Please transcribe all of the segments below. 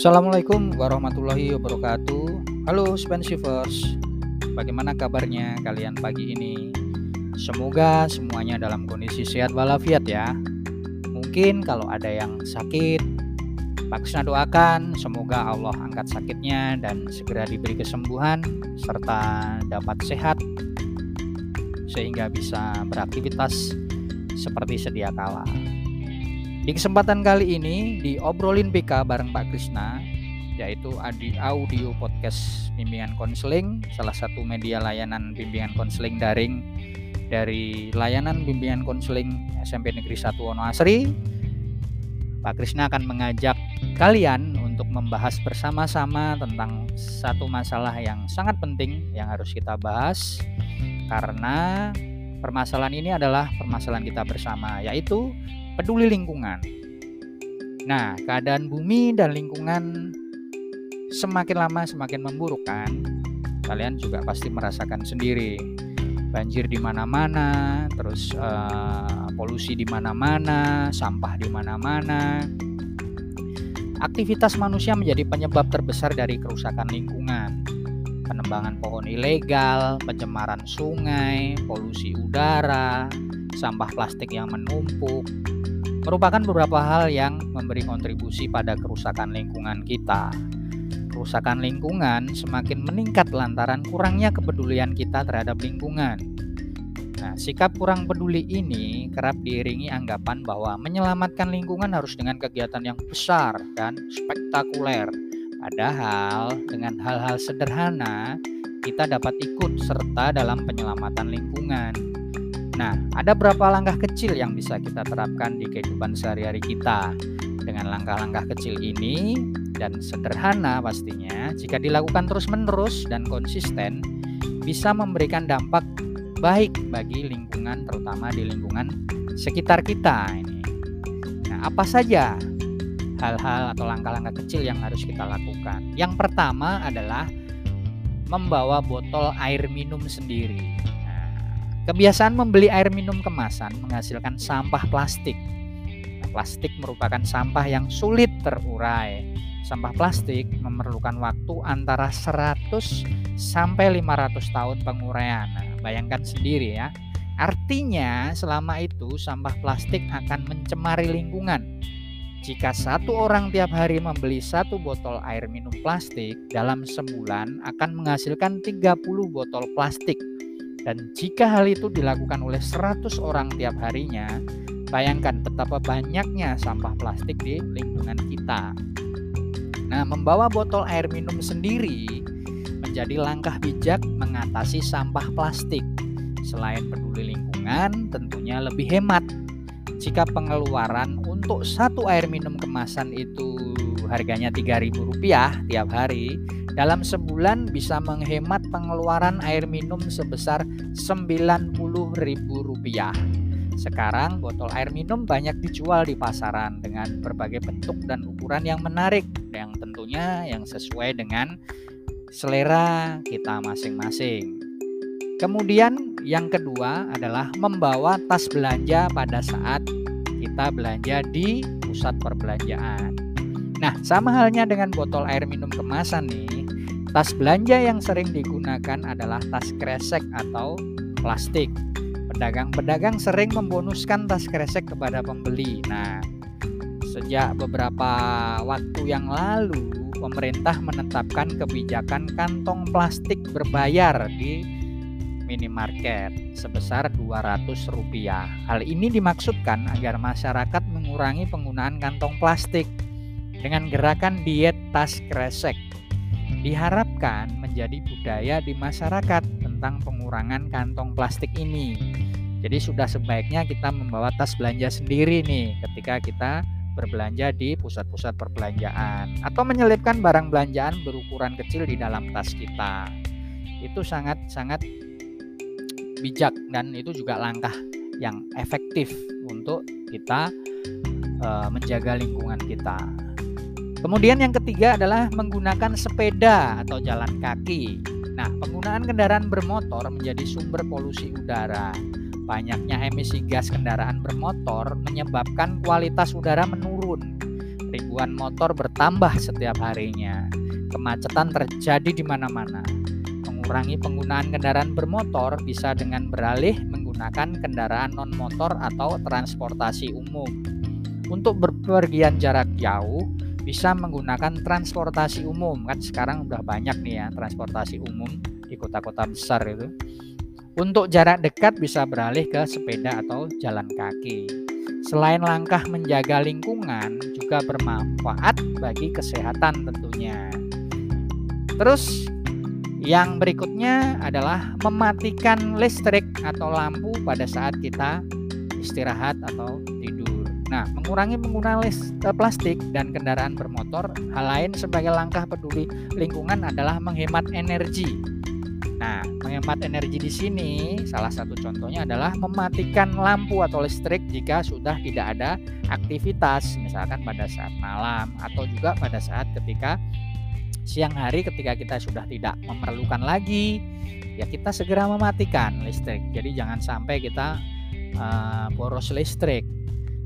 Assalamualaikum warahmatullahi wabarakatuh. Halo Spensivers, bagaimana kabarnya kalian pagi ini? Semoga semuanya dalam kondisi sehat walafiat ya. Mungkin kalau ada yang sakit, bagusnya doakan semoga Allah angkat sakitnya dan segera diberi kesembuhan serta dapat sehat sehingga bisa beraktivitas seperti sedia kala. Di kesempatan kali ini di obrolin PK bareng Pak Krisna yaitu di audio podcast bimbingan konseling salah satu media layanan bimbingan konseling daring dari layanan bimbingan konseling SMP Negeri 1 Wonoasri. Pak Krisna akan mengajak kalian untuk membahas bersama-sama tentang satu masalah yang sangat penting yang harus kita bahas karena permasalahan ini adalah permasalahan kita bersama yaitu peduli lingkungan. Nah, keadaan bumi dan lingkungan semakin lama semakin memburuk kan? Kalian juga pasti merasakan sendiri. Banjir di mana-mana, terus uh, polusi di mana-mana, sampah di mana-mana. Aktivitas manusia menjadi penyebab terbesar dari kerusakan lingkungan. Penembangan pohon ilegal, pencemaran sungai, polusi udara, sampah plastik yang menumpuk, merupakan beberapa hal yang memberi kontribusi pada kerusakan lingkungan kita. Kerusakan lingkungan semakin meningkat lantaran kurangnya kepedulian kita terhadap lingkungan. Nah, sikap kurang peduli ini kerap diiringi anggapan bahwa menyelamatkan lingkungan harus dengan kegiatan yang besar dan spektakuler. Padahal dengan hal-hal sederhana kita dapat ikut serta dalam penyelamatan lingkungan. Nah, ada berapa langkah kecil yang bisa kita terapkan di kehidupan sehari-hari kita. Dengan langkah-langkah kecil ini dan sederhana pastinya, jika dilakukan terus-menerus dan konsisten, bisa memberikan dampak baik bagi lingkungan, terutama di lingkungan sekitar kita ini. Nah, apa saja hal-hal atau langkah-langkah kecil yang harus kita lakukan? Yang pertama adalah membawa botol air minum sendiri. Kebiasaan membeli air minum kemasan menghasilkan sampah plastik. Nah, plastik merupakan sampah yang sulit terurai. Sampah plastik memerlukan waktu antara 100 sampai 500 tahun penguraian. Nah, bayangkan sendiri ya. Artinya selama itu sampah plastik akan mencemari lingkungan. Jika satu orang tiap hari membeli satu botol air minum plastik, dalam sebulan akan menghasilkan 30 botol plastik dan jika hal itu dilakukan oleh 100 orang tiap harinya, bayangkan betapa banyaknya sampah plastik di lingkungan kita. Nah, membawa botol air minum sendiri menjadi langkah bijak mengatasi sampah plastik. Selain peduli lingkungan, tentunya lebih hemat. Jika pengeluaran untuk satu air minum kemasan itu harganya Rp3.000 tiap hari, dalam sebulan bisa menghemat pengeluaran air minum sebesar Rp90.000. Sekarang botol air minum banyak dijual di pasaran dengan berbagai bentuk dan ukuran yang menarik yang tentunya yang sesuai dengan selera kita masing-masing. Kemudian yang kedua adalah membawa tas belanja pada saat kita belanja di pusat perbelanjaan. Nah, sama halnya dengan botol air minum kemasan nih, Tas belanja yang sering digunakan adalah tas kresek atau plastik. Pedagang-pedagang sering membonuskan tas kresek kepada pembeli. Nah, sejak beberapa waktu yang lalu, pemerintah menetapkan kebijakan kantong plastik berbayar di minimarket sebesar Rp200. Hal ini dimaksudkan agar masyarakat mengurangi penggunaan kantong plastik dengan gerakan diet tas kresek diharapkan menjadi budaya di masyarakat tentang pengurangan kantong plastik ini. Jadi sudah sebaiknya kita membawa tas belanja sendiri nih ketika kita berbelanja di pusat-pusat perbelanjaan atau menyelipkan barang belanjaan berukuran kecil di dalam tas kita. Itu sangat-sangat bijak dan itu juga langkah yang efektif untuk kita uh, menjaga lingkungan kita. Kemudian yang ketiga adalah menggunakan sepeda atau jalan kaki. Nah, penggunaan kendaraan bermotor menjadi sumber polusi udara. Banyaknya emisi gas kendaraan bermotor menyebabkan kualitas udara menurun. ribuan motor bertambah setiap harinya. Kemacetan terjadi di mana-mana. Mengurangi penggunaan kendaraan bermotor bisa dengan beralih menggunakan kendaraan non-motor atau transportasi umum. Untuk berpergian jarak jauh, bisa menggunakan transportasi umum. Kan sekarang udah banyak nih ya transportasi umum di kota-kota besar itu. Untuk jarak dekat bisa beralih ke sepeda atau jalan kaki. Selain langkah menjaga lingkungan juga bermanfaat bagi kesehatan tentunya. Terus yang berikutnya adalah mematikan listrik atau lampu pada saat kita istirahat atau tidur Nah, mengurangi penggunaan eh, plastik dan kendaraan bermotor, hal lain sebagai langkah peduli lingkungan adalah menghemat energi. Nah, menghemat energi di sini salah satu contohnya adalah mematikan lampu atau listrik jika sudah tidak ada aktivitas, misalkan pada saat malam atau juga pada saat ketika siang hari ketika kita sudah tidak memerlukan lagi, ya kita segera mematikan listrik. Jadi jangan sampai kita uh, boros listrik.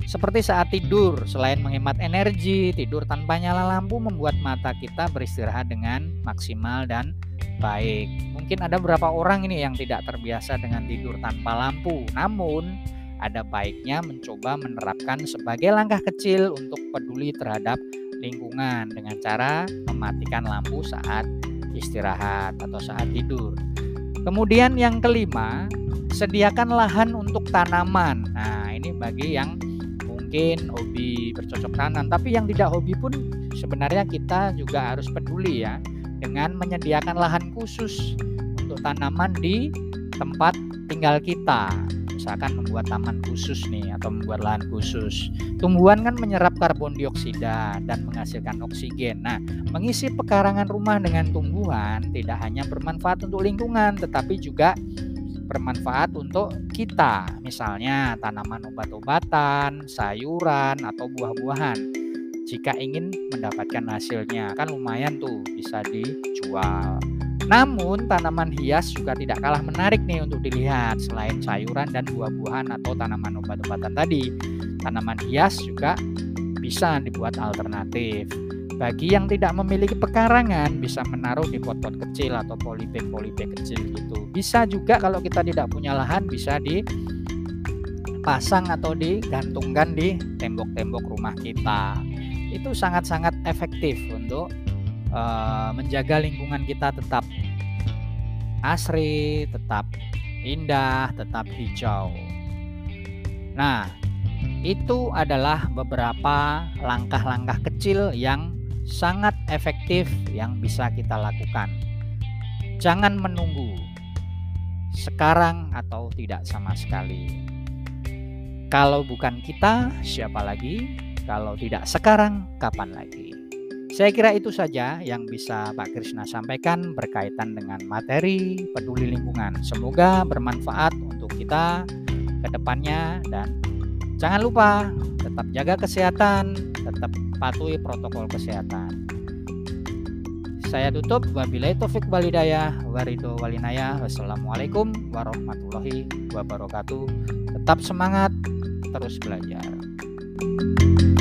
Seperti saat tidur, selain menghemat energi, tidur tanpa nyala lampu membuat mata kita beristirahat dengan maksimal dan baik. Mungkin ada beberapa orang ini yang tidak terbiasa dengan tidur tanpa lampu, namun ada baiknya mencoba menerapkan sebagai langkah kecil untuk peduli terhadap lingkungan dengan cara mematikan lampu saat istirahat atau saat tidur. Kemudian yang kelima, sediakan lahan untuk tanaman. Nah, ini bagi yang mungkin hobi bercocok tanam. Tapi yang tidak hobi pun sebenarnya kita juga harus peduli ya dengan menyediakan lahan khusus untuk tanaman di tempat tinggal kita. Misalkan membuat taman khusus nih atau membuat lahan khusus. Tumbuhan kan menyerap karbon dioksida dan menghasilkan oksigen. Nah mengisi pekarangan rumah dengan tumbuhan tidak hanya bermanfaat untuk lingkungan tetapi juga bermanfaat untuk kita, misalnya tanaman obat-obatan, sayuran, atau buah-buahan. Jika ingin mendapatkan hasilnya, kan lumayan tuh bisa dijual. Namun tanaman hias juga tidak kalah menarik nih untuk dilihat selain sayuran dan buah-buahan atau tanaman obat-obatan tadi. Tanaman hias juga bisa dibuat alternatif. Bagi yang tidak memiliki pekarangan bisa menaruh di pot-pot kecil atau polybag-polybag kecil gitu. Bisa juga kalau kita tidak punya lahan bisa dipasang atau digantungkan di tembok-tembok rumah kita. Itu sangat-sangat efektif untuk uh, menjaga lingkungan kita tetap asri, tetap indah, tetap hijau. Nah, itu adalah beberapa langkah-langkah kecil yang sangat efektif yang bisa kita lakukan. Jangan menunggu sekarang atau tidak sama sekali. Kalau bukan kita, siapa lagi? Kalau tidak sekarang, kapan lagi? Saya kira itu saja yang bisa Pak Krishna sampaikan berkaitan dengan materi peduli lingkungan. Semoga bermanfaat untuk kita ke depannya dan jangan lupa tetap jaga kesehatan, tetap patuhi protokol kesehatan. Saya tutup wabillahi taufik walidayah warido walinaya. Wassalamualaikum warahmatullahi wabarakatuh. Tetap semangat, terus belajar. thank you